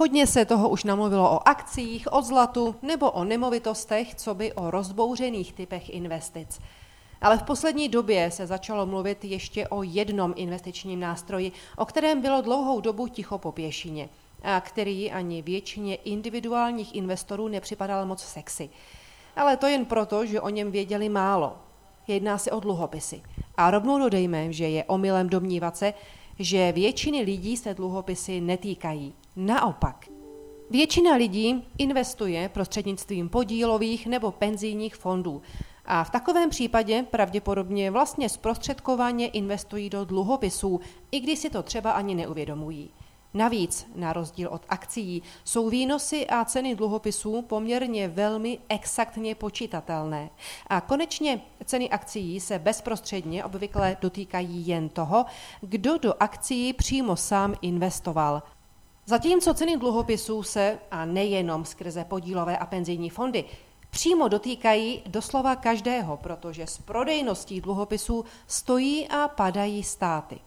Hodně se toho už namluvilo o akcích, o zlatu nebo o nemovitostech, co by o rozbouřených typech investic. Ale v poslední době se začalo mluvit ještě o jednom investičním nástroji, o kterém bylo dlouhou dobu ticho po pěšině a který ani většině individuálních investorů nepřipadal moc sexy. Ale to jen proto, že o něm věděli málo. Jedná se o dluhopisy. A rovnou dodejme, že je omylem domnívat se, že většiny lidí se dluhopisy netýkají. Naopak, většina lidí investuje prostřednictvím podílových nebo penzijních fondů a v takovém případě pravděpodobně vlastně zprostředkovaně investují do dluhopisů, i když si to třeba ani neuvědomují. Navíc, na rozdíl od akcí, jsou výnosy a ceny dluhopisů poměrně velmi exaktně počítatelné. A konečně ceny akcí se bezprostředně obvykle dotýkají jen toho, kdo do akcí přímo sám investoval. Zatímco ceny dluhopisů se, a nejenom skrze podílové a penzijní fondy, přímo dotýkají doslova každého, protože s prodejností dluhopisů stojí a padají státy.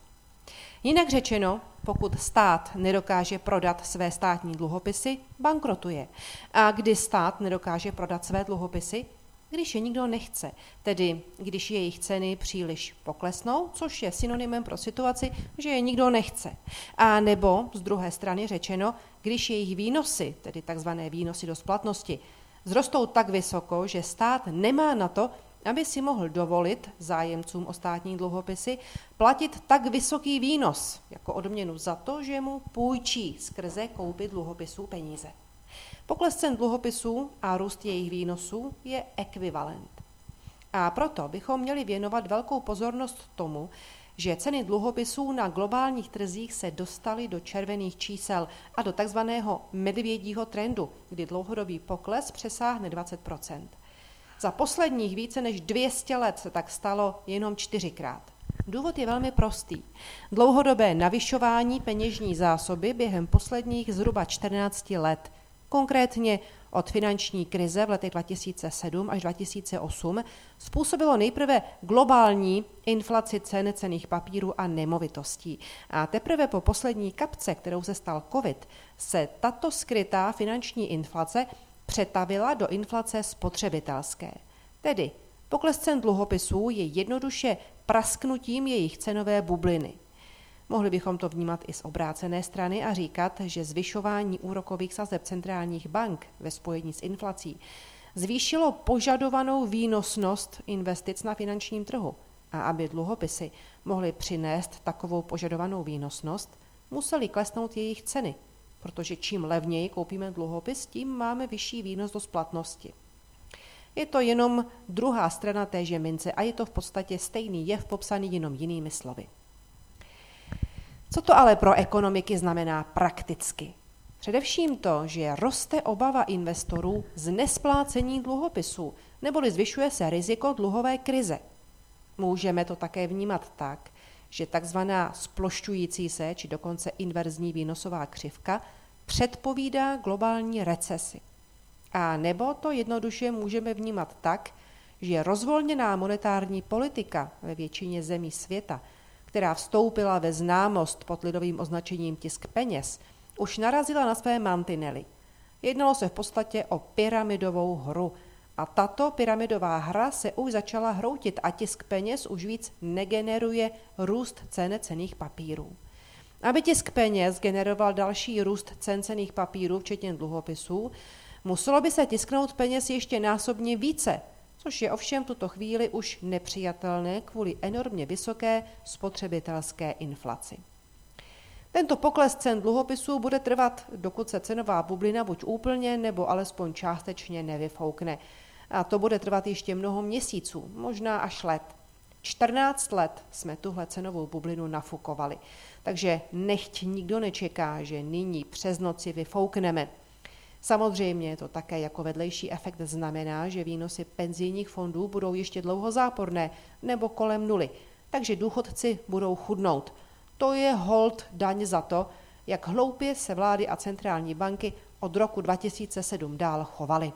Jinak řečeno, pokud stát nedokáže prodat své státní dluhopisy, bankrotuje. A kdy stát nedokáže prodat své dluhopisy? Když je nikdo nechce, tedy když jejich ceny příliš poklesnou, což je synonymem pro situaci, že je nikdo nechce. A nebo z druhé strany řečeno, když jejich výnosy, tedy takzvané výnosy do splatnosti, zrostou tak vysoko, že stát nemá na to, aby si mohl dovolit zájemcům o státní dluhopisy platit tak vysoký výnos jako odměnu za to, že mu půjčí skrze koupit dluhopisů peníze. Pokles cen dluhopisů a růst jejich výnosů je ekvivalent. A proto bychom měli věnovat velkou pozornost tomu, že ceny dluhopisů na globálních trzích se dostaly do červených čísel a do takzvaného medvědího trendu, kdy dlouhodobý pokles přesáhne 20% za posledních více než 200 let se tak stalo jenom čtyřikrát. Důvod je velmi prostý. Dlouhodobé navyšování peněžní zásoby během posledních zhruba 14 let, konkrétně od finanční krize v letech 2007 až 2008, způsobilo nejprve globální inflaci cen cených papírů a nemovitostí. A teprve po poslední kapce, kterou se stal COVID, se tato skrytá finanční inflace přetavila do inflace spotřebitelské. Tedy pokles cen dluhopisů je jednoduše prasknutím jejich cenové bubliny. Mohli bychom to vnímat i z obrácené strany a říkat, že zvyšování úrokových sazeb centrálních bank ve spojení s inflací zvýšilo požadovanou výnosnost investic na finančním trhu. A aby dluhopisy mohly přinést takovou požadovanou výnosnost, musely klesnout jejich ceny, protože čím levněji koupíme dluhopis, tím máme vyšší výnos do splatnosti. Je to jenom druhá strana téže mince a je to v podstatě stejný jev popsaný jenom jinými slovy. Co to ale pro ekonomiky znamená prakticky? Především to, že roste obava investorů z nesplácení dluhopisů, neboli zvyšuje se riziko dluhové krize. Můžeme to také vnímat tak, že takzvaná splošťující se, či dokonce inverzní výnosová křivka, předpovídá globální recesi. A nebo to jednoduše můžeme vnímat tak, že rozvolněná monetární politika ve většině zemí světa, která vstoupila ve známost pod lidovým označením tisk peněz, už narazila na své mantinely. Jednalo se v podstatě o pyramidovou hru, a tato pyramidová hra se už začala hroutit a tisk peněz už víc negeneruje růst cen cených papírů. Aby tisk peněz generoval další růst cen cených papírů, včetně dluhopisů, muselo by se tisknout peněz ještě násobně více, což je ovšem v tuto chvíli už nepřijatelné kvůli enormně vysoké spotřebitelské inflaci. Tento pokles cen dluhopisů bude trvat, dokud se cenová bublina buď úplně nebo alespoň částečně nevyfoukne. A to bude trvat ještě mnoho měsíců, možná až let. 14 let jsme tuhle cenovou bublinu nafukovali. Takže nechť nikdo nečeká, že nyní přes noci vyfoukneme. Samozřejmě to také jako vedlejší efekt znamená, že výnosy penzijních fondů budou ještě dlouho záporné nebo kolem nuly, takže důchodci budou chudnout. To je hold daň za to, jak hloupě se vlády a centrální banky od roku 2007 dál chovaly.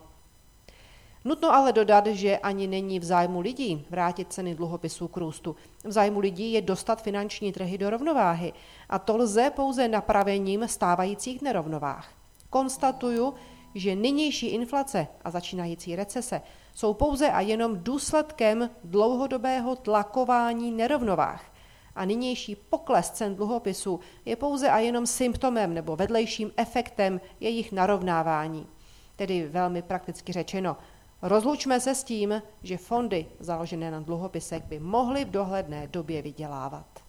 Nutno ale dodat, že ani není v zájmu lidí vrátit ceny dluhopisů k růstu. V zájmu lidí je dostat finanční trhy do rovnováhy a to lze pouze napravením stávajících nerovnovách. Konstatuju, že nynější inflace a začínající recese jsou pouze a jenom důsledkem dlouhodobého tlakování nerovnovách a nynější pokles cen dluhopisů je pouze a jenom symptomem nebo vedlejším efektem jejich narovnávání. Tedy velmi prakticky řečeno, rozlučme se s tím, že fondy založené na dluhopisech by mohly v dohledné době vydělávat.